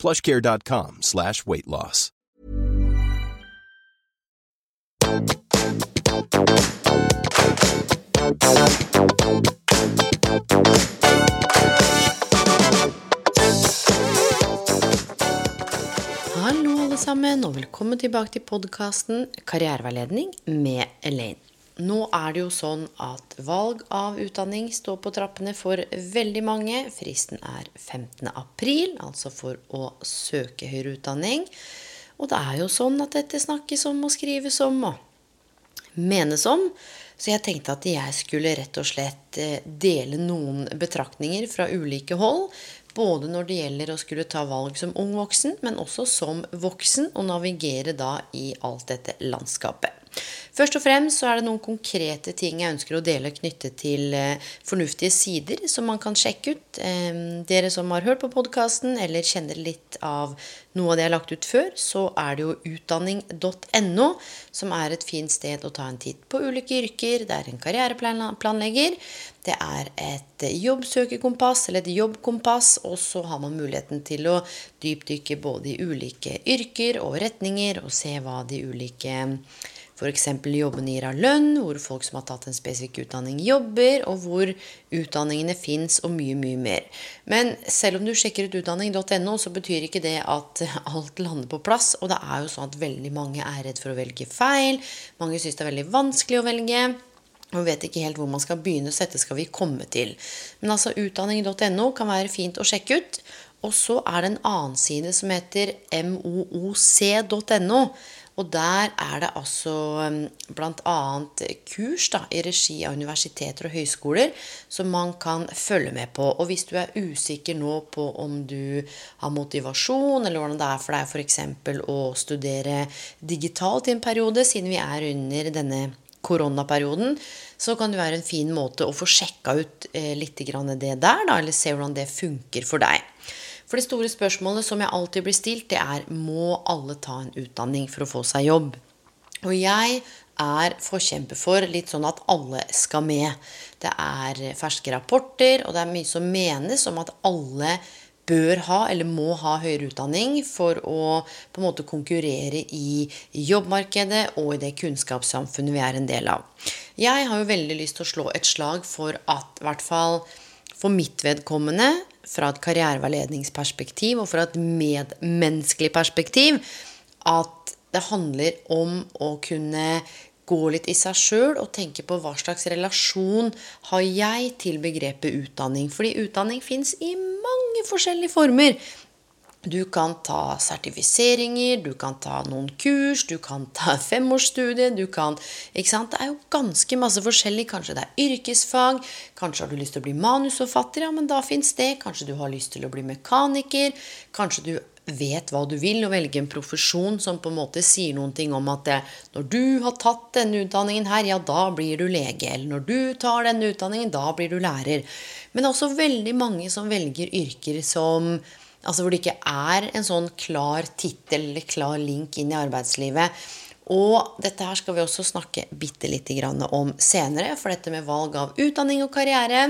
plushcare.com slash weight loss. Hallo, alle sammen, og velkommen tilbake til podkasten Karriereveiledning med Elaine. Nå er det jo sånn at valg av utdanning står på trappene for veldig mange. Fristen er 15. april, altså for å søke høyere utdanning. Og det er jo sånn at dette snakkes om og skrives om og menes om. Så jeg tenkte at jeg skulle rett og slett eh, dele noen betraktninger fra ulike hold. Både når det gjelder å skulle ta valg som ung voksen, men også som voksen, og navigere da i alt dette landskapet. Først og fremst så er det noen konkrete ting jeg ønsker å dele knyttet til eh, fornuftige sider som man kan sjekke ut. Dere som har hørt på podkasten eller kjenner litt av noe av det jeg har lagt ut før, så er det jo utdanning.no, som er et fint sted å ta en titt på ulike yrker. Det er en karriereplanlegger. Det er et jobbsøkerkompass eller et jobbkompass, og så har man muligheten til å dypdykke både i ulike yrker og retninger og se hva de ulike F.eks. jobbene gir av lønn, hvor folk som har tatt en spesifikk utdanning, jobber, og hvor utdanningene fins, og mye, mye mer. Men selv om du sjekker ut utdanning.no, så betyr ikke det at alt lander på plass. Og det er jo sånn at veldig mange er redd for å velge feil. Mange syns det er veldig vanskelig å velge. Og vet ikke helt hvor man skal begynne, så dette skal vi komme til. Men altså utdanning.no kan være fint å sjekke ut. Og så er det en annen side som heter mooc.no. Og der er det altså um, bl.a. kurs da, i regi av universiteter og høyskoler som man kan følge med på. Og hvis du er usikker nå på om du har motivasjon, eller hvordan det er for deg f.eks. å studere digitalt i en periode, siden vi er under denne koronaperioden, så kan det være en fin måte å få sjekka ut eh, litt det der, da, eller se hvordan det funker for deg. For det store spørsmålet som jeg alltid blir stilt, det er må alle ta en utdanning for å få seg jobb? Og jeg er forkjemper for litt sånn at alle skal med. Det er ferske rapporter, og det er mye som menes om at alle bør ha eller må ha høyere utdanning for å på en måte konkurrere i jobbmarkedet og i det kunnskapssamfunnet vi er en del av. Jeg har jo veldig lyst til å slå et slag for at i hvert fall for mitt vedkommende fra et karriereveiledningsperspektiv og fra et medmenneskelig perspektiv at det handler om å kunne gå litt i seg sjøl og tenke på hva slags relasjon har jeg til begrepet utdanning. Fordi utdanning fins i mange forskjellige former. Du kan ta sertifiseringer, du kan ta noen kurs, du kan ta femårsstudie, du kan ikke sant? Det er jo ganske masse forskjellig. Kanskje det er yrkesfag, kanskje har du lyst til å bli manusforfatter, ja, men da fins det. Kanskje du har lyst til å bli mekaniker, kanskje du vet hva du vil, og velge en profesjon som på en måte sier noen ting om at det, når du har tatt denne utdanningen her, ja, da blir du lege. Eller når du tar denne utdanningen, da blir du lærer. Men det er også veldig mange som velger yrker som Altså hvor det ikke er en sånn klar tittel eller klar link inn i arbeidslivet. Og dette her skal vi også snakke bitte lite grann om senere, for dette med valg av utdanning og karriere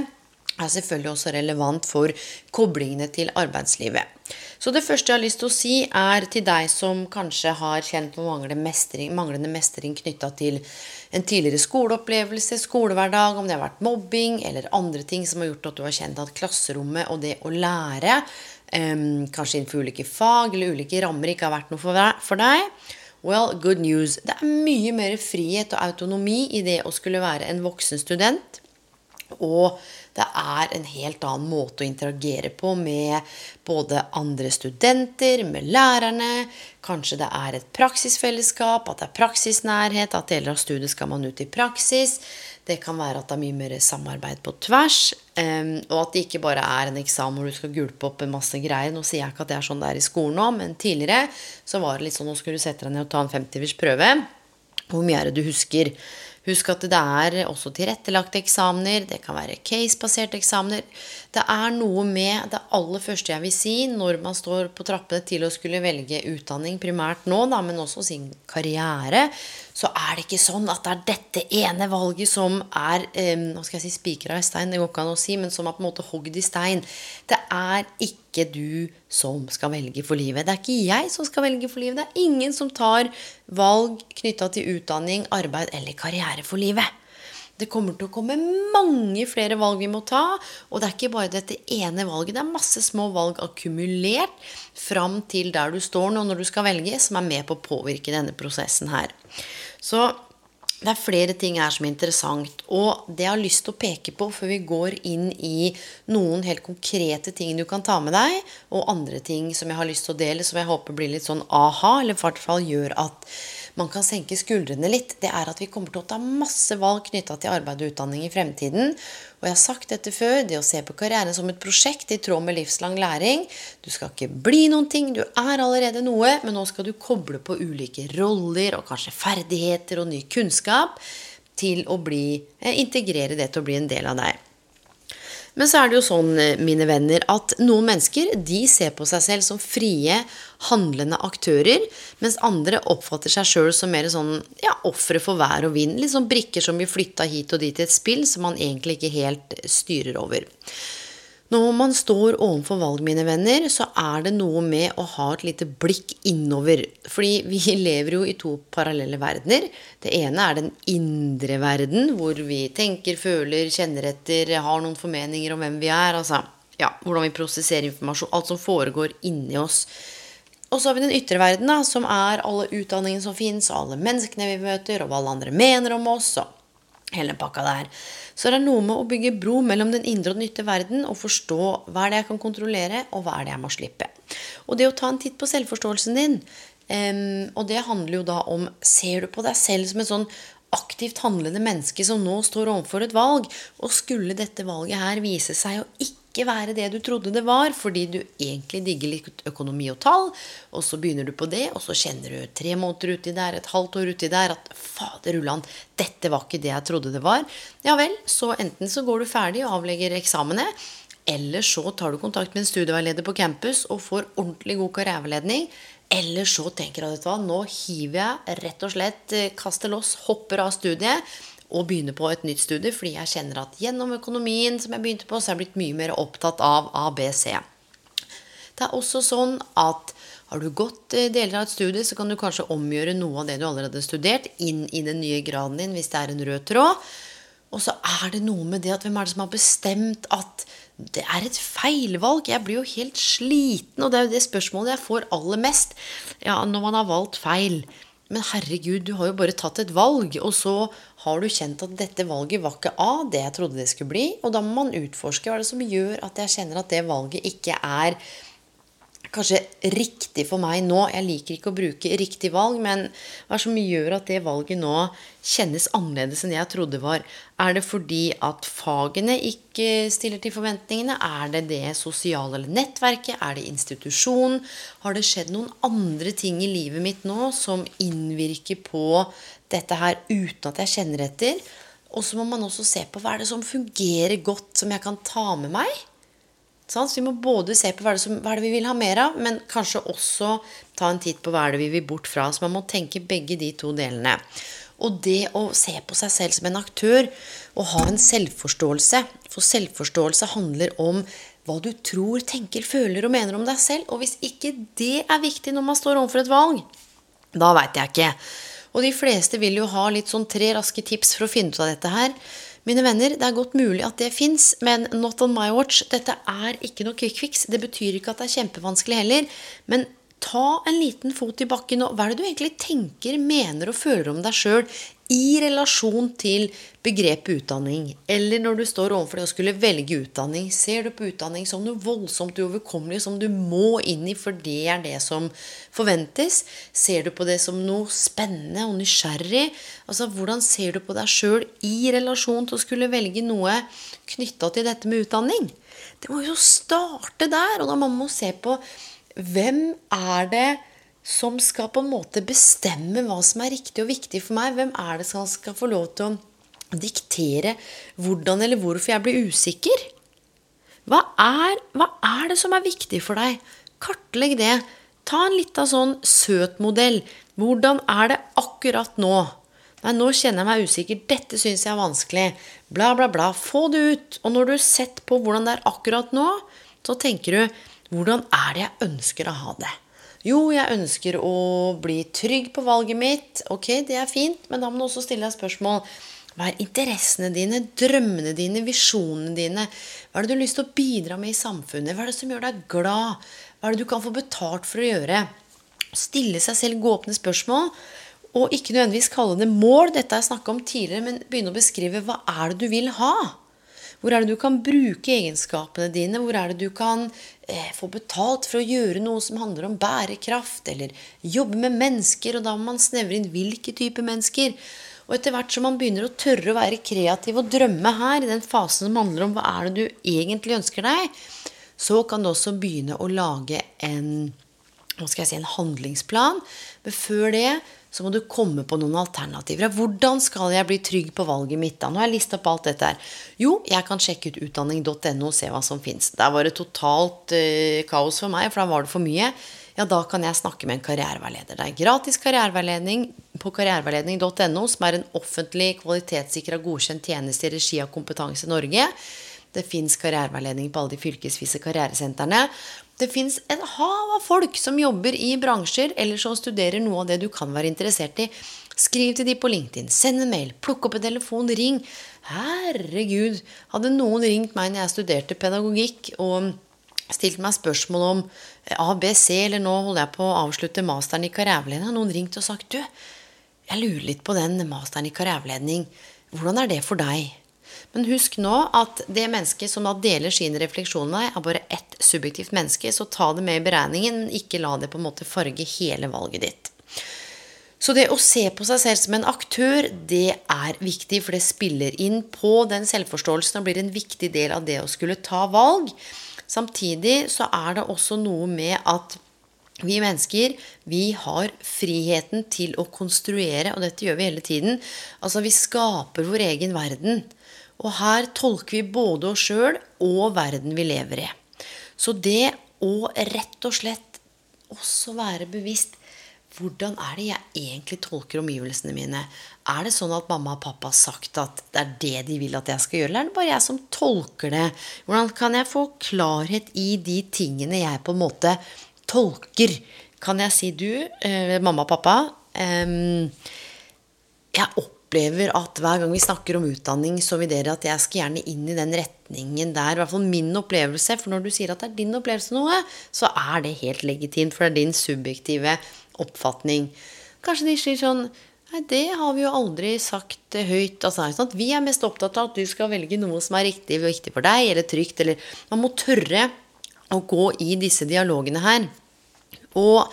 er selvfølgelig også relevant for koblingene til arbeidslivet. Så det første jeg har lyst til å si, er til deg som kanskje har kjent på mestring, manglende mestring knytta til en tidligere skoleopplevelse, skolehverdag, om det har vært mobbing eller andre ting som har gjort at du har kjent at klasserommet og det å lære um, kanskje innenfor ulike fag eller ulike rammer ikke har vært noe for deg. Well, good news. Det er mye mer frihet og autonomi i det å skulle være en voksen student. Og det er en helt annen måte å interagere på med både andre studenter, med lærerne. Kanskje det er et praksisfellesskap, at det er praksisnærhet, at deler av studiet skal man ut i praksis. Det kan være at det er mye mer samarbeid på tvers. og at det ikke bare er en eksamen hvor du skal gulpe opp en masse greier. Nå sier jeg ikke at det er sånn det er i skolen nå, men tidligere så var det litt sånn nå skulle du sette deg ned og ta en 50-vers prøve. Hvor mye er det du husker? Husk at det er også tilrettelagte eksamener, det kan være case-baserte eksamener. Det er noe med det aller første jeg vil si når man står på trappene til å skulle velge utdanning, primært nå, da, men også sin karriere, så er det ikke sånn at det er dette ene valget som er eh, Hva skal jeg si spikra i stein, det går ikke an å si, men som er på en måte hogd i stein. Det er ikke du som skal velge for livet. Det er ikke jeg som skal velge for livet. Det er ingen som tar valg knytta til utdanning, arbeid eller karriere for livet. Det kommer til å komme mange flere valg vi må ta. Og det er ikke bare dette ene valget. Det er masse små valg akkumulert fram til der du står nå når du skal velge, som er med på å påvirke denne prosessen her. Så det er flere ting her som er interessant. Og det jeg har lyst til å peke på før vi går inn i noen helt konkrete ting du kan ta med deg, og andre ting som jeg har lyst til å dele, som jeg håper blir litt sånn aha, eller i hvert fall gjør at man kan senke skuldrene litt, det er at vi kommer til å ta masse valg knytta til arbeid og utdanning i fremtiden. Og jeg har sagt dette før, det å se på karrieren som et prosjekt i tråd med livslang læring. Du skal ikke bli noen ting, du er allerede noe, men nå skal du koble på ulike roller og kanskje ferdigheter og ny kunnskap til å bli, eh, integrere det til å bli en del av deg. Men så er det jo sånn, eh, mine venner, at noen mennesker de ser på seg selv som frie, handlende aktører, mens andre oppfatter seg sjøl som mer sånn ja, ofre for vær og vind. Litt sånn brikker som blir flytta hit og dit i et spill som man egentlig ikke helt styrer over. Når man står overfor valg, mine venner, så er det noe med å ha et lite blikk innover. Fordi vi lever jo i to parallelle verdener. Det ene er den indre verden, hvor vi tenker, føler, kjenner etter, har noen formeninger om hvem vi er. Altså ja, hvordan vi prosesserer informasjon. Alt som foregår inni oss. Og så har vi den ytre verden, da, som er alle utdanningene som fins, alle menneskene vi møter, og hva alle andre mener om oss. og hele pakka der. Så det er noe med å bygge bro mellom den indre og den ytre verden og forstå hva er det jeg kan kontrollere, og hva er det jeg må slippe. Og det å ta en titt på selvforståelsen din, um, og det handler jo da om Ser du på deg selv som et sånn aktivt handlende menneske som nå står overfor et valg, og skulle dette valget her vise seg å ikke ikke være det du trodde det var, fordi du egentlig digger litt økonomi og tall, og så begynner du på det, og så kjenner du tre måneder uti der, et halvt år uti der, at fader ulland, dette var ikke det jeg trodde det var. Ja vel, så enten så går du ferdig og avlegger eksamene, eller så tar du kontakt med en studieveileder på campus og får ordentlig god karriereveiledning. Eller så tenker du at nå hiver jeg rett og slett eh, kaster loss, hopper av studiet å begynne på et nytt studie, fordi jeg kjenner at gjennom økonomien som jeg begynte på, så er jeg blitt mye mer opptatt av ABC. Det er også sånn at har du gått eh, deler av et studie, så kan du kanskje omgjøre noe av det du allerede har studert, inn i den nye graden din hvis det er en rød tråd. Og så er det noe med det at hvem er det som har bestemt at det er et feilvalg? Jeg blir jo helt sliten, og det er jo det spørsmålet jeg får aller mest. Ja, når man har valgt feil. Men herregud, du har jo bare tatt et valg, og så har du kjent at dette valget var ikke av det jeg trodde det skulle bli. Og da må man utforske hva er det som gjør at jeg kjenner at det valget ikke er kanskje riktig for meg nå. Jeg liker ikke å bruke riktig valg, men hva er det som gjør at det valget nå kjennes annerledes enn jeg trodde var? Er det fordi at fagene ikke stiller til forventningene? Er det det sosiale eller nettverket? Er det institusjonen? Har det skjedd noen andre ting i livet mitt nå som innvirker på dette her uten at jeg kjenner etter? Og så må man også se på hva er det som fungerer godt, som jeg kan ta med meg. Så vi må både se på hva er, det som, hva er det vi vil ha mer av, men kanskje også ta en titt på hva er det vi vil bort fra. Så man må tenke begge de to delene. Og det å se på seg selv som en aktør og ha en selvforståelse For selvforståelse handler om hva du tror, tenker, føler og mener om deg selv. Og hvis ikke det er viktig når man står overfor et valg, da veit jeg ikke. Og de fleste vil jo ha litt sånn tre raske tips for å finne ut av dette her. Mine venner, det er godt mulig at det fins, men not on my watch. Dette er ikke noe quick fix. Det betyr ikke at det er kjempevanskelig heller. Men ta en liten fot i bakken. Og hva er det du egentlig tenker, mener og føler om deg sjøl i relasjon til begrepet utdanning? Eller når du står overfor det å skulle velge utdanning, ser du på utdanning som noe voldsomt uoverkommelig som du må inn i, for det er det som forventes? Ser du på det som noe spennende og nysgjerrig? Altså, Hvordan ser du på deg sjøl i relasjon til å skulle velge noe knytta til dette med utdanning? Det må jo starte der, og da må man se på hvem er det som skal på en måte bestemme hva som er riktig og viktig for meg? Hvem er det som skal få lov til å diktere hvordan eller hvorfor jeg blir usikker? Hva er, hva er det som er viktig for deg? Kartlegg det. Ta en lita sånn søt modell. Hvordan er det akkurat nå? Nei, nå kjenner jeg meg usikker. Dette syns jeg er vanskelig. Bla, bla, bla. Få det ut. Og når du har sett på hvordan det er akkurat nå, så tenker du hvordan er det jeg ønsker å ha det? Jo, jeg ønsker å bli trygg på valget mitt. Ok, det er fint, men da må du også stille deg spørsmål. Hva er interessene dine, drømmene dine, visjonene dine? Hva er det du har lyst til å bidra med i samfunnet? Hva er det som gjør deg glad? Hva er det du kan få betalt for å gjøre? Stille seg selv gåpne spørsmål, og ikke nødvendigvis kalle det mål. Dette har jeg snakka om tidligere, men begynne å beskrive hva er det du vil ha? Hvor er det du kan bruke egenskapene dine? Hvor er det du kan eh, få betalt for å gjøre noe som handler om bærekraft? Eller jobbe med mennesker, og da må man snevre inn hvilke typer mennesker. Og etter hvert som man begynner å tørre å være kreativ og drømme her, i den fasen som handler om hva er det du egentlig ønsker deg, så kan du også begynne å lage en, hva skal jeg si, en handlingsplan. Men før det så må du komme på noen alternativer. Hvordan skal jeg bli trygg på valget mitt? da? Nå har jeg lista opp alt dette her. Jo, jeg kan sjekke ut utdanning.no og se hva som fins. Der var det totalt uh, kaos for meg, for da var det for mye. Ja, da kan jeg snakke med en karriereveileder. Det er gratis karriereveiledning på karriereveiledning.no, som er en offentlig kvalitetssikra godkjent tjeneste i regi av Kompetanse Norge. Det fins karriereveiledning på alle de fylkesvise karrieresentrene. Det fins et hav av folk som jobber i bransjer eller som studerer noe av det du kan være interessert i. Skriv til de på LinkedIn, send en mail, plukk opp en telefon, ring. Herregud, hadde noen ringt meg når jeg studerte pedagogikk og stilt meg spørsmål om ABC, eller nå holder jeg på å avslutte masteren i karriereveiledning, har noen ringt og sagt du, jeg lurer litt på den masteren i karriereveiledning. Hvordan er det for deg? Men husk nå at det mennesket som da deler sine refleksjoner med deg, er bare ett subjektivt menneske, så ta det med i beregningen, men ikke la det på en måte farge hele valget ditt. Så det å se på seg selv som en aktør, det er viktig, for det spiller inn på den selvforståelsen og blir en viktig del av det å skulle ta valg. Samtidig så er det også noe med at vi mennesker vi har friheten til å konstruere, og dette gjør vi hele tiden. Altså Vi skaper vår egen verden. Og her tolker vi både oss sjøl og verden vi lever i. Så det å rett og slett også være bevisst hvordan er det jeg egentlig tolker omgivelsene mine? Er det sånn at mamma og pappa har sagt at det er det de vil at jeg skal gjøre, eller er det bare jeg som tolker det? Hvordan kan jeg få klarhet i de tingene jeg på en måte tolker? Kan jeg si du, eh, mamma og pappa eh, Jeg opplever opplever at hver gang vi snakker om utdanning, så vil dere at jeg skal gjerne inn i den retningen der. I hvert fall min opplevelse. For når du sier at det er din opplevelse noe, så er det helt legitimt. For det er din subjektive oppfatning. Kanskje de sier sånn Nei, det har vi jo aldri sagt høyt. Altså, sånn vi er mest opptatt av at du skal velge noe som er riktig og viktig for deg, eller trygt, eller Man må tørre å gå i disse dialogene her. Og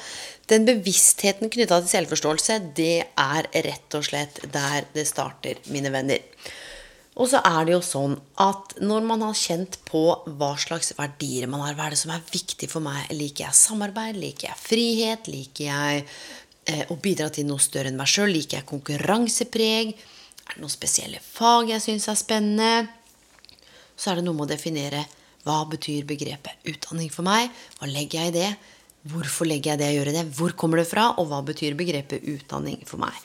den bevisstheten knytta til selvforståelse, det er rett og slett der det starter, mine venner. Og så er det jo sånn at når man har kjent på hva slags verdier man har, hva er det som er viktig for meg, liker jeg samarbeid, liker jeg frihet, liker jeg eh, å bidra til noe større enn meg sjøl, liker jeg konkurransepreg, er det noen spesielle fag jeg syns er spennende, så er det noe med å definere hva betyr begrepet utdanning for meg, hva legger jeg i det, Hvorfor legger jeg det å gjøre det? Hvor kommer det fra? Og hva betyr begrepet utdanning for meg?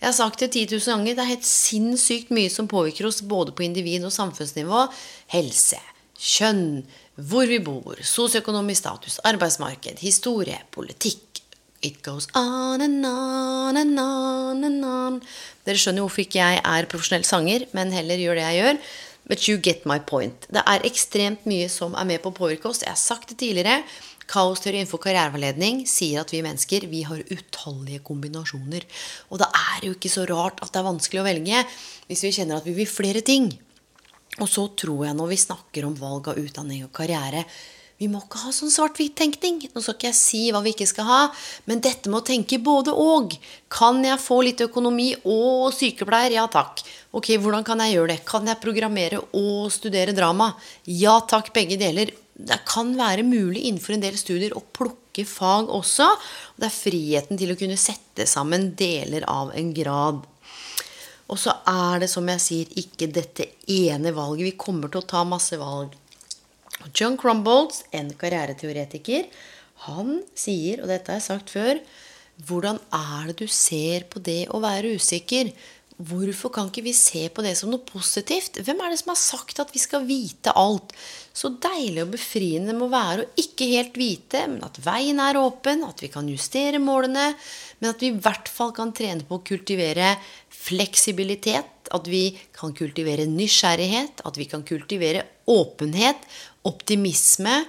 Jeg har sagt det 10 000 ganger. Det er helt sinnssykt mye som påvirker oss både på individ- og samfunnsnivå. Helse, kjønn, hvor vi bor, sosioøkonomisk status, arbeidsmarked, historie, politikk. It goes on and on and on and on. Dere skjønner hvorfor ikke jeg er profesjonell sanger, men heller gjør det jeg gjør. But you get my point. Det er ekstremt mye som er med på å påvirke oss. Jeg har sagt det tidligere. Kaosteori innenfor karriereveiledning sier at vi mennesker vi har utallige kombinasjoner. Og da er det jo ikke så rart at det er vanskelig å velge hvis vi kjenner at vi vil flere ting. Og så tror jeg når vi snakker om valg av utdanning og karriere vi må ikke ha sånn svart-hvitt-tenkning. Nå skal ikke jeg si hva vi ikke skal ha, men dette med å tenke både og. Kan jeg få litt økonomi og sykepleier? Ja takk. Ok, hvordan kan jeg gjøre det? Kan jeg programmere og studere drama? Ja takk, begge deler. Det kan være mulig innenfor en del studier å plukke fag også. Og Det er friheten til å kunne sette sammen deler av en grad. Og så er det, som jeg sier, ikke dette ene valget. Vi kommer til å ta masse valg. John Crumbolds, en karriereteoretiker, han sier, og dette har jeg sagt før, hvordan er det du ser på det å være usikker? Hvorfor kan ikke vi se på det som noe positivt? Hvem er det som har sagt at vi skal vite alt? Så deilig og befriende det må være å ikke helt vite, men at veien er åpen, at vi kan justere målene, men at vi i hvert fall kan trene på å kultivere fleksibilitet, at vi kan kultivere nysgjerrighet, at vi kan kultivere åpenhet, optimisme,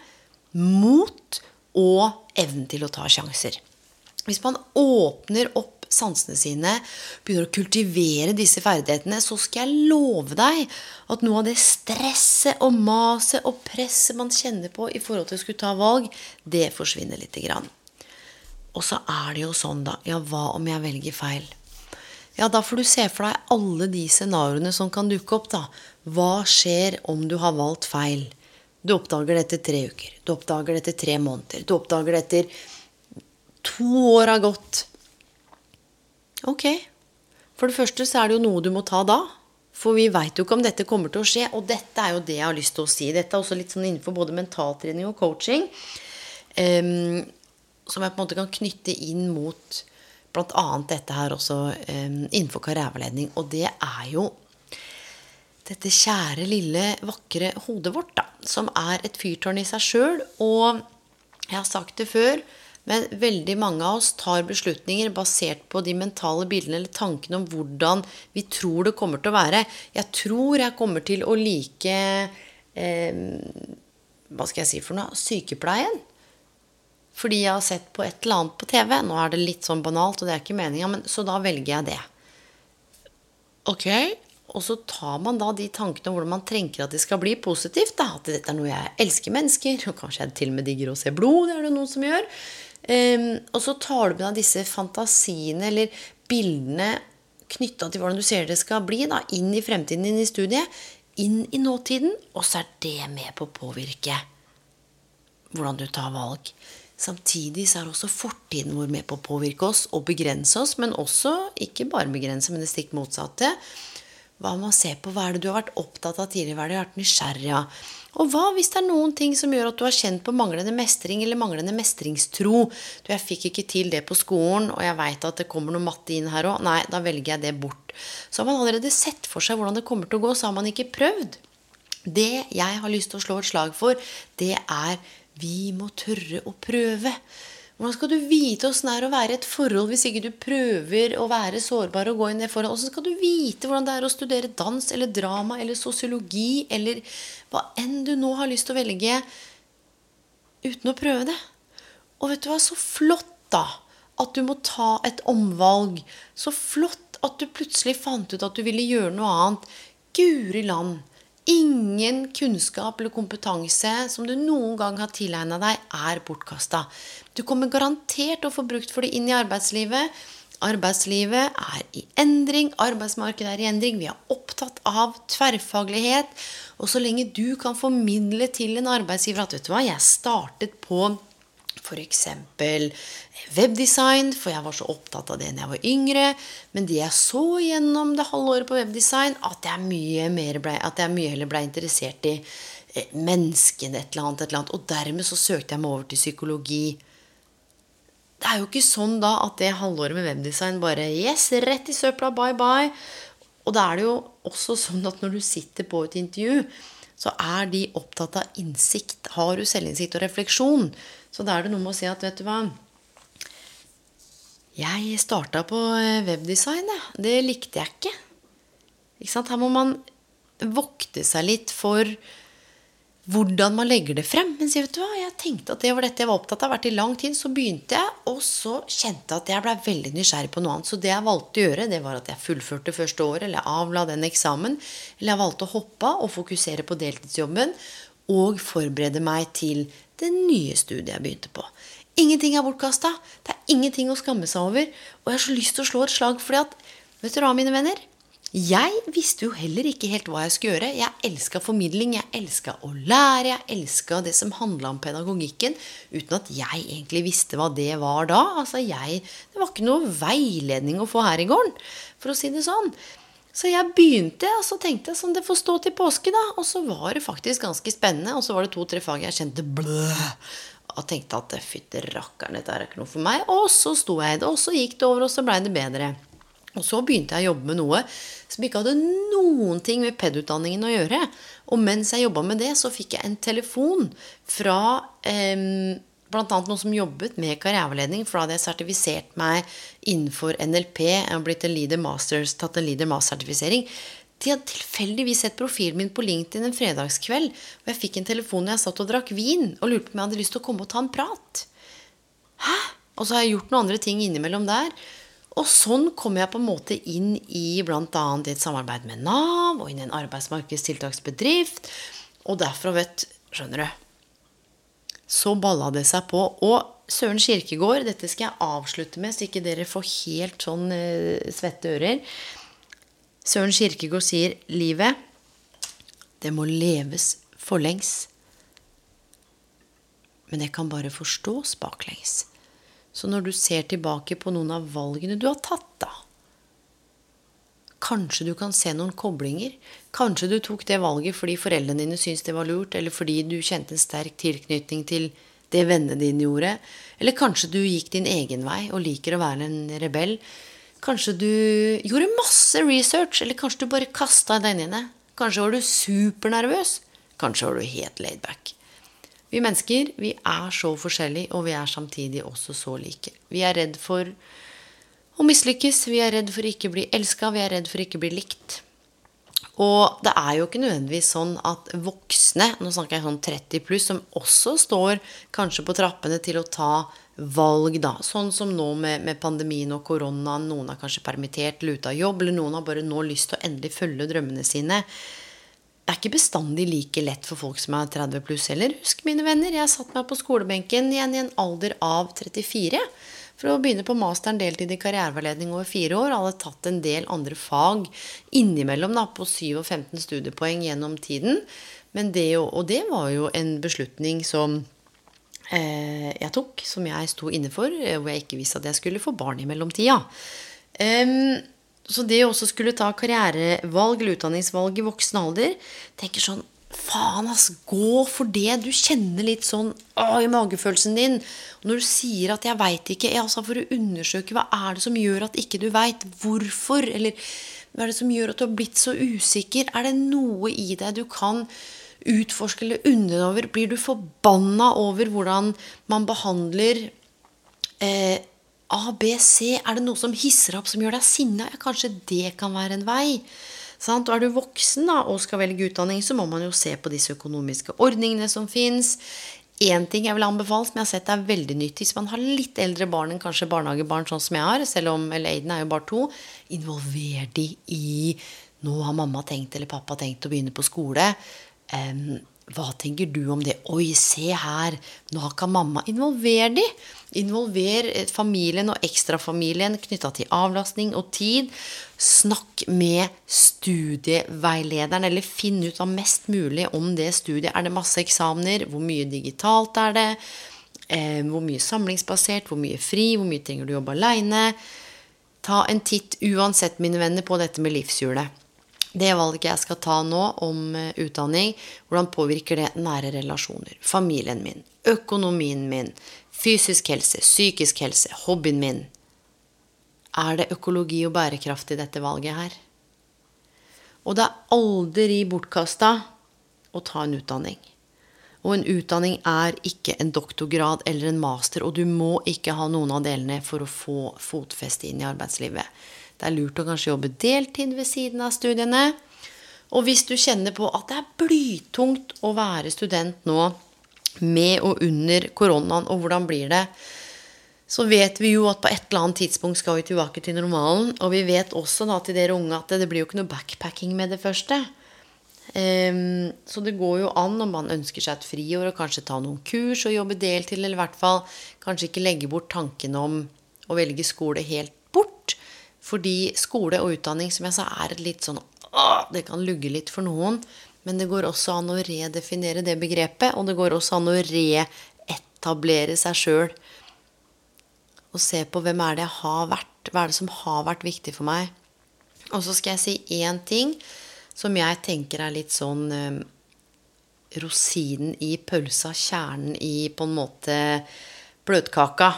mot og evnen til å ta sjanser. Hvis man åpner opp sansene sine, begynner å kultivere disse ferdighetene, så skal jeg love deg at noe av det stresset og maset og presset man kjenner på i forhold til å skulle ta valg, det forsvinner lite grann. Og så er det jo sånn, da. Ja, hva om jeg velger feil? Ja, da får du se for deg alle de scenarioene som kan dukke opp, da. Hva skjer om du har valgt feil? Du oppdager det etter tre uker. Du oppdager det etter tre måneder. Du oppdager det etter to år har gått. Ok. For det første så er det jo noe du må ta da. For vi veit jo ikke om dette kommer til å skje. Og dette er jo det jeg har lyst til å si. Dette er også litt sånn innenfor både mentaltrening og coaching. Um, som jeg på en måte kan knytte inn mot bl.a. dette her også um, innenfor karriereveiledning. Og det er jo dette kjære, lille, vakre hodet vårt, da. Som er et fyrtårn i seg sjøl. Og jeg har sagt det før, men veldig mange av oss tar beslutninger basert på de mentale bildene eller tankene om hvordan vi tror det kommer til å være. Jeg tror jeg kommer til å like eh, Hva skal jeg si for noe? Sykepleien. Fordi jeg har sett på et eller annet på TV. Nå er det litt sånn banalt, og det er ikke meninga, så da velger jeg det. Ok, og så tar man da de tankene om hvordan man trenger at det skal bli positivt. Da. At dette er noe jeg elsker mennesker, og kanskje jeg til og med digger å se blod. Det er det noen som gjør. Um, og så tar du med deg disse fantasiene eller bildene knytta til hvordan du ser det skal bli, da, inn i fremtiden, inn i studiet. Inn i nåtiden. Og så er det med på å påvirke hvordan du tar valg. Samtidig så er også fortiden vår med på å påvirke oss og begrense oss, men også ikke bare begrense, men det stikk motsatte. Hva med å se på hva er det du har vært opptatt av tidligere? Hva er det du har vært nysgjerrig av? Og hva hvis det er noen ting som gjør at du har kjent på manglende mestring eller manglende mestringstro? Du, jeg fikk ikke til det på skolen, og jeg veit at det kommer noe matte inn her òg. Nei, da velger jeg det bort. Så har man allerede sett for seg hvordan det kommer til å gå, så har man ikke prøvd. Det jeg har lyst til å slå et slag for, det er vi må tørre å prøve. Hvordan skal du vite åssen det er å være i et forhold hvis ikke du prøver å være sårbar og gå inn i det forholdet? Hvordan skal du vite hvordan det er å studere dans eller drama eller sosiologi eller hva enn du nå har lyst til å velge, uten å prøve det? Og vet du hva, så flott, da, at du må ta et omvalg. Så flott at du plutselig fant ut at du ville gjøre noe annet. Guri land! Ingen kunnskap eller kompetanse som du noen gang har tilegna deg, er bortkasta. Du kommer garantert å få brukt for det inn i arbeidslivet. Arbeidslivet er i endring, arbeidsmarkedet er i endring. Vi er opptatt av tverrfaglighet. Og så lenge du kan formidle til en arbeidsgiver at vet du hva, jeg startet på f.eks. webdesign, for jeg var så opptatt av det da jeg var yngre. Men det jeg så gjennom det halvåret på webdesign, at jeg mye, ble, at jeg mye heller ble interessert i eh, menneskene, et eller annet, et eller annet. Og dermed så søkte jeg meg over til psykologi. Det er jo ikke sånn da at det halvåret med webdesign bare Yes, rett i søpla, bye bye. Og da er det jo også sånn at når du sitter på et intervju, så er de opptatt av innsikt. Har du selvinnsikt og refleksjon? Så da er det noe med å si at vet du hva Jeg starta på eh, webdesign, jeg. Det likte jeg ikke. ikke sant? Her må man vokte seg litt for hvordan man legger det frem. Men vet du hva, jeg tenkte at det var dette jeg var opptatt av. Vært i lang tid, Så begynte jeg, og så kjente jeg at jeg ble veldig nysgjerrig på noe annet. Så det jeg valgte å gjøre, det var at jeg fullførte første året, eller avla den eksamen. Eller jeg valgte å hoppe av og fokusere på deltidsjobben. Og forberede meg til det nye studiet jeg begynte på. Ingenting er bortkasta. Det er ingenting å skamme seg over. Og jeg har så lyst til å slå et slag fordi at Vet du hva, mine venner? Jeg visste jo heller ikke helt hva jeg skulle gjøre. Jeg elska formidling, jeg elska å lære, jeg elska det som handla om pedagogikken, uten at jeg egentlig visste hva det var da. Altså jeg, Det var ikke noe veiledning å få her i gården, for å si det sånn. Så jeg begynte, og så tenkte jeg sånn, det får stå til påske, da. Og så var det faktisk ganske spennende. Og så var det to-tre fag jeg kjente blø. Og tenkte at fytti rakkeren, dette er ikke noe for meg. Og så sto jeg i det, og så gikk det over, og så blei det bedre. Og så begynte jeg å jobbe med noe som ikke hadde noen ting med PED-utdanningen å gjøre. Og mens jeg jobba med det, så fikk jeg en telefon fra eh, bl.a. noen som jobbet med karriereveiledning, for da hadde jeg sertifisert meg innenfor NLP. Har blitt en leader masters, tatt en leader master-sertifisering. De hadde tilfeldigvis sett profilen min på LinkedIn en fredagskveld. Og jeg fikk en telefon når jeg satt og drakk vin, og lurte på om jeg hadde lyst til å komme og ta en prat. Hæ? Og så har jeg gjort noen andre ting innimellom der. Og sånn kom jeg på en måte inn i bl.a. et samarbeid med Nav og inn i en arbeidsmarkedstiltaksbedrift. Og derfra, vet Skjønner du? Så balla det seg på. Og Søren Kirkegård, dette skal jeg avslutte med, så ikke dere får helt sånn eh, svette ører. Søren Kirkegård sier livet, det må leves forlengs. Men det kan bare forstås baklengs. Så når du ser tilbake på noen av valgene du har tatt, da Kanskje du kan se noen koblinger. Kanskje du tok det valget fordi foreldrene dine syntes det var lurt, eller fordi du kjente en sterk tilknytning til det vennene dine gjorde. Eller kanskje du gikk din egen vei og liker å være en rebell. Kanskje du gjorde masse research, eller kanskje du bare kasta deg inn i det. Kanskje var du supernervøs. Kanskje var du helt laidback. Vi mennesker vi er så forskjellige, og vi er samtidig også så like. Vi er redd for å mislykkes, vi er redd for å ikke bli elska, vi er redd for å ikke bli likt. Og det er jo ikke nødvendigvis sånn at voksne, nå snakker jeg sånn 30 pluss, som også står kanskje på trappene til å ta valg, da. Sånn som nå med, med pandemien og koronaen. Noen er kanskje permittert av jobb, eller noen har bare nå lyst til å endelig følge drømmene sine det er ikke bestandig like lett for folk som er 30 pluss heller. Husk, mine venner, jeg satt meg på skolebenken igjen i en alder av 34 for å begynne på masteren deltid i karriereveiledning over fire år. Hadde tatt en del andre fag innimellom da, på 7 og 15 studiepoeng gjennom tiden. Det, og det var jo en beslutning som eh, jeg tok, som jeg sto inne for, eh, hvor jeg ikke visste at jeg skulle få barn i mellomtida. Um, så det å også skulle ta karrierevalg eller utdanningsvalg i voksen alder tenker sånn Faen, ass, gå for det. Du kjenner litt sånn å, i magefølelsen din. Og når du sier at 'jeg veit ikke', ja, altså for å undersøke hva er det som gjør at ikke du veit hvorfor, eller hva er det som gjør at du har blitt så usikker? Er det noe i deg du kan utforske eller undre over? Blir du forbanna over hvordan man behandler eh, A, B, C. Er det noe som hisser opp, som gjør deg sinna? Ja, kanskje det kan være en vei. Sant? Og er du voksen da, og skal velge utdanning, så må man jo se på disse økonomiske ordningene som fins. Én ting jeg vil anbefale, som jeg har sett er veldig nyttig hvis man har litt eldre barn enn kanskje barnehagebarn, sånn som jeg har, selv om eller Aiden er jo bare to, involver de i Nå har mamma tenkt eller pappa tenkt å begynne på skole. Um, hva tenker du om det? Oi, se her! Nå kan mamma Involver de! Involver familien og ekstrafamilien knytta til avlastning og tid. Snakk med studieveilederen, eller finn ut av mest mulig om det studiet. Er det masse eksamener? Hvor mye digitalt er det? Eh, hvor mye samlingsbasert? Hvor mye fri? Hvor mye trenger du jobbe aleine? Ta en titt uansett, mine venner, på dette med livshjulet. Det valget jeg skal ta nå om eh, utdanning, hvordan påvirker det nære relasjoner? Familien min, økonomien min, Fysisk helse, psykisk helse, hobbyen min. Er det økologi og bærekraft i dette valget her? Og det er aldri bortkasta å ta en utdanning. Og en utdanning er ikke en doktorgrad eller en master, og du må ikke ha noen av delene for å få fotfeste inn i arbeidslivet. Det er lurt å kanskje jobbe deltid ved siden av studiene. Og hvis du kjenner på at det er blytungt å være student nå, med og under koronaen, og hvordan blir det, så vet vi jo at på et eller annet tidspunkt skal vi tilbake til normalen. Og vi vet også da til dere unge at det blir jo ikke noe backpacking med det første. Um, så det går jo an om man ønsker seg et friår og kanskje ta noen kurs og jobbe deltid, eller i hvert fall kanskje ikke legge bort tanken om å velge skole helt. Fordi skole og utdanning, som jeg sa, er litt sånn å, Det kan lugge litt for noen. Men det går også an å redefinere det begrepet, og det går også an å reetablere seg sjøl. Og se på hvem er det jeg har vært, hva er det som har vært viktig for meg. Og så skal jeg si én ting som jeg tenker er litt sånn eh, rosinen i pølsa, kjernen i på en måte bløtkaka.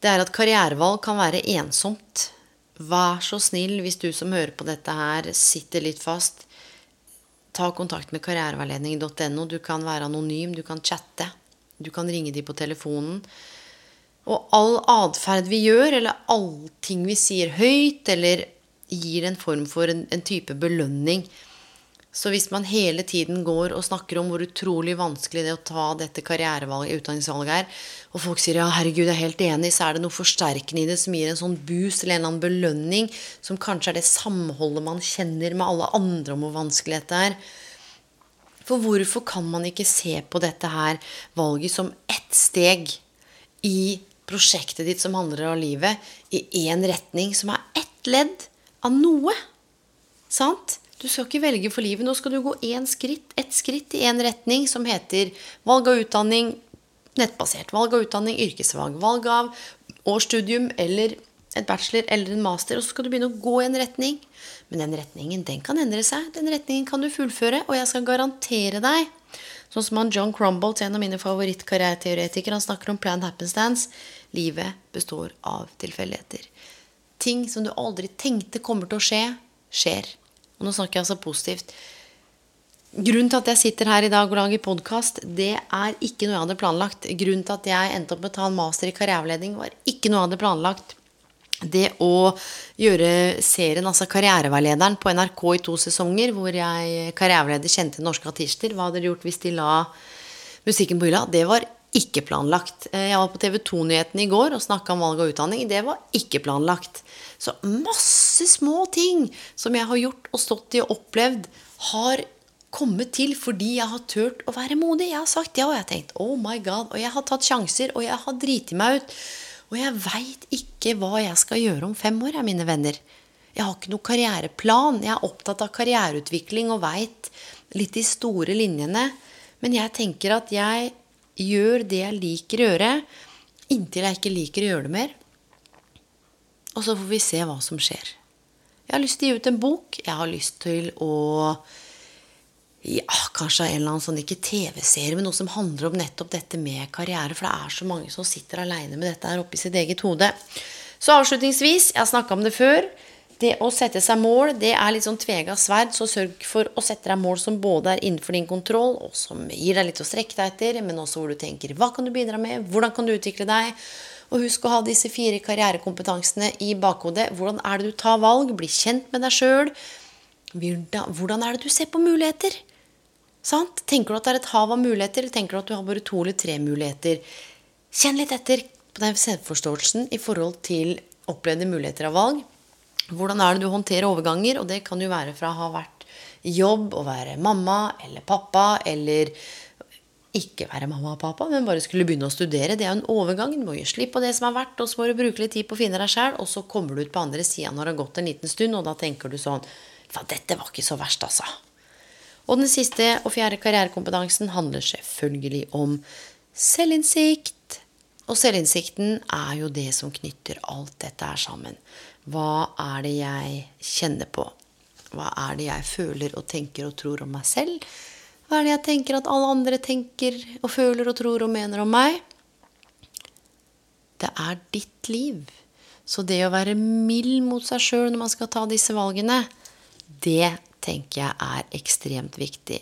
Det er at karrierevalg kan være ensomt. Vær så snill, hvis du som hører på dette her, sitter litt fast, ta kontakt med karriereveiledning.no. Du kan være anonym, du kan chatte, du kan ringe de på telefonen. Og all atferd vi gjør, eller allting vi sier høyt, eller gir en form for en, en type belønning, så hvis man hele tiden går og snakker om hvor utrolig vanskelig det er å ta dette karrierevalget, utdanningsvalget er, og folk sier ja, herregud, jeg er helt enig, så er det noe forsterkende i det som gir en sånn boost eller en eller annen belønning, som kanskje er det samholdet man kjenner med alle andre om hvor vanskelig dette er. For hvorfor kan man ikke se på dette her valget som ett steg i prosjektet ditt som handler om livet, i én retning, som er ett ledd av noe? Sant? Du skal ikke velge for livet. Nå skal du gå én skritt, ett skritt i én retning som heter valg av utdanning nettbasert. Valg av utdanning yrkesfag. Valg av årsstudium eller et bachelor eller en master. Og så skal du begynne å gå i en retning. Men den retningen den kan endre seg. Den retningen kan du fullføre. Og jeg skal garantere deg, sånn som han John Crumbolt, en av mine favorittkarriereteoretikere, han snakker om plan happenstance. Livet består av tilfeldigheter. Ting som du aldri tenkte kommer til å skje, skjer. Og nå snakker jeg altså positivt. Grunnen til at jeg sitter her i dag og lager podkast, det er ikke noe jeg hadde planlagt. Grunnen til at jeg endte opp med å ta en master i karriereavledning, var ikke noe jeg hadde planlagt. Det å gjøre serien, altså Karriereveilederen, på NRK i to sesonger, hvor jeg karriereveileder kjente norske artister, hva hadde de gjort hvis de la musikken på hylla? Det var ikke planlagt. Jeg var på TV 2-nyhetene i går og snakka om valg av utdanning. Det var ikke planlagt. Så masse små ting som jeg har gjort og stått i og opplevd, har kommet til fordi jeg har turt å være modig. Jeg har sagt ja, og jeg har tenkt oh my god, og jeg har tatt sjanser, og jeg har driti meg ut. Og jeg veit ikke hva jeg skal gjøre om fem år, mine venner. Jeg har ikke noe karriereplan. Jeg er opptatt av karriereutvikling og veit litt de store linjene. Men jeg tenker at jeg gjør det jeg liker å gjøre, inntil jeg ikke liker å gjøre det mer. Og så får vi se hva som skjer. Jeg har lyst til å gi ut en bok. Jeg har lyst til å ja, kanskje en eller annen sånn, ikke TV-serie, men noe som handler om nettopp dette med karriere. For det er så mange som sitter aleine med dette her oppi sitt eget hode. Så avslutningsvis, jeg har snakka om det før. Det å sette seg mål, det er litt sånn tvega sverd. Så sørg for å sette deg mål som både er innenfor din kontroll, og som gir deg litt å strekke deg etter, men også hvor du tenker hva kan du bidra med, hvordan kan du utvikle deg? Og husk å ha disse fire karrierekompetansene i bakhodet. Hvordan er det du tar valg? Bli kjent med deg sjøl. Hvordan er det du ser på muligheter? Sant? Tenker du at det er et hav av muligheter, eller tenker du at du har bare to eller tre muligheter? Kjenn litt etter på den selvforståelsen i forhold til opplevde muligheter av valg. Hvordan er det du håndterer overganger? Og det kan jo være fra å ha vært i jobb og være mamma eller pappa eller ikke være mamma og pappa, men bare skulle begynne å studere. Det er jo en overgang. Du må gi slipp på det som har vært, og så må du bruke litt tid på å finne deg sjæl. Og så kommer du ut på andre sida når det har gått en liten stund, og da tenker du sånn Faen, dette var ikke så verst, altså. Og den siste og fjerde karrierekompetansen handler selvfølgelig om selvinnsikt. Og selvinnsikten er jo det som knytter alt dette her sammen. Hva er det jeg kjenner på? Hva er det jeg føler og tenker og tror om meg selv? Hva er det jeg tenker at alle andre tenker og føler og tror og mener om meg? Det er ditt liv. Så det å være mild mot seg sjøl når man skal ta disse valgene, det tenker jeg er ekstremt viktig.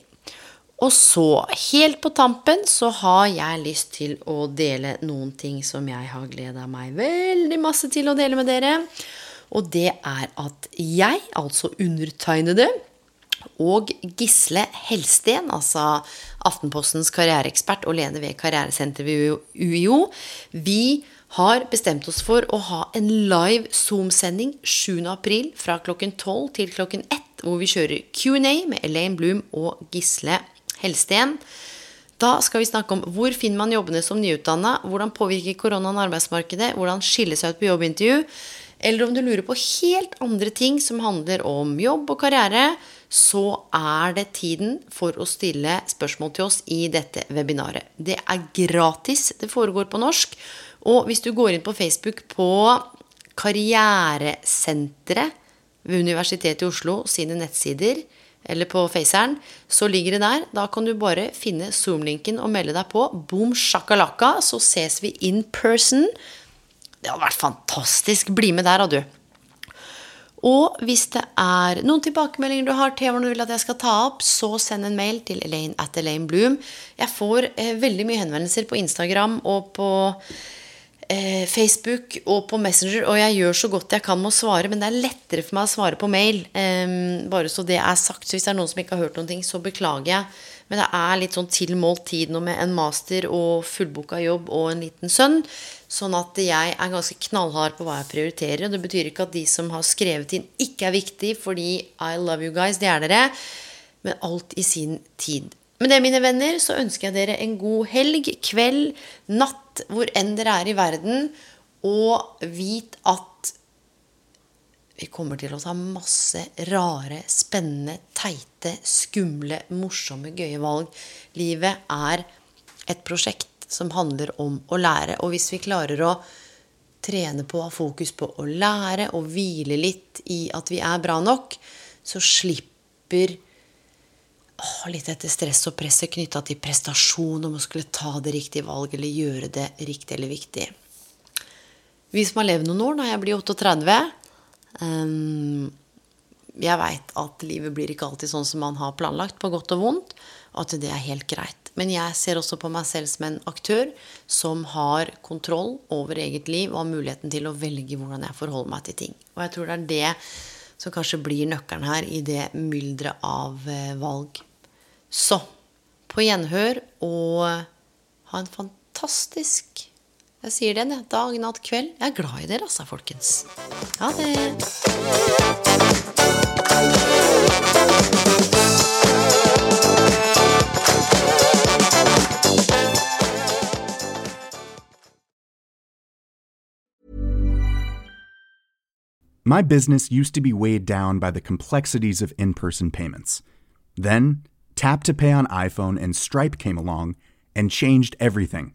Og så, helt på tampen, så har jeg lyst til å dele noen ting som jeg har gleda meg veldig masse til å dele med dere. Og det er at jeg, altså undertegnede, og Gisle Helsten, altså Aftenpostens karriereekspert og leder ved karrieresenteret ved UiO, vi har bestemt oss for å ha en live Zoom-sending 7.4 fra klokken 12 til klokken 1, hvor vi kjører Q&A med Elaine Bloom og Gisle Helsten. Da skal vi snakke om hvor finner man jobbene som nyutdanna, hvordan påvirker koronaen arbeidsmarkedet, hvordan skille seg ut på jobbintervju, eller om du lurer på helt andre ting som handler om jobb og karriere, så er det tiden for å stille spørsmål til oss i dette webinaret. Det er gratis, det foregår på norsk. Og hvis du går inn på Facebook på Karrieresenteret ved Universitetet i Oslo sine nettsider, eller på Faceren, så ligger det der. Da kan du bare finne Zoom-linken og melde deg på. Boom shakalaka, så ses vi in person. Det hadde vært fantastisk. Bli med der, da, du. Og hvis det er noen tilbakemeldinger du har, temaer du vil at jeg skal ta opp, så send en mail til Elaine at Elaine Bloom. Jeg får eh, veldig mye henvendelser på Instagram og på eh, Facebook og på Messenger, og jeg gjør så godt jeg kan med å svare, men det er lettere for meg å svare på mail. Eh, bare så det er sagt. Så hvis det er noen som ikke har hørt noen ting, så beklager jeg. Men det er litt sånn tilmålt tid nå med en master og fullboka jobb og en liten sønn. Sånn at jeg er ganske knallhard på hva jeg prioriterer. Og det betyr ikke at de som har skrevet inn, ikke er viktig, fordi I love you guys, det er dere. Men alt i sin tid. Med det, mine venner, så ønsker jeg dere en god helg, kveld, natt, hvor enn dere er i verden. Og vit at vi kommer til å ta masse rare, spennende, teite, skumle, morsomme, gøye valg. Livet er et prosjekt som handler om å lære. Og hvis vi klarer å trene på å ha fokus på å lære og hvile litt i at vi er bra nok, så slipper å, litt dette stress og presset knytta til prestasjon om å skulle ta det riktige valget eller gjøre det riktig eller viktig. Vi som har levd noen år, når jeg blir 38 Um, jeg veit at livet blir ikke alltid sånn som man har planlagt, på godt og vondt, at det er helt greit. Men jeg ser også på meg selv som en aktør som har kontroll over eget liv og har muligheten til å velge hvordan jeg forholder meg til ting. Og jeg tror det er det som kanskje blir nøkkelen her i det mylderet av eh, valg. Så på gjenhør og ha en fantastisk jeg sier den, jeg. Dag, natt, kveld. Jeg er glad i dere, altså, folkens. Ha det. My business used to be weighed down by the complexities of in person payments. Then, Tap to Pay on iPhone and Stripe came along and changed everything.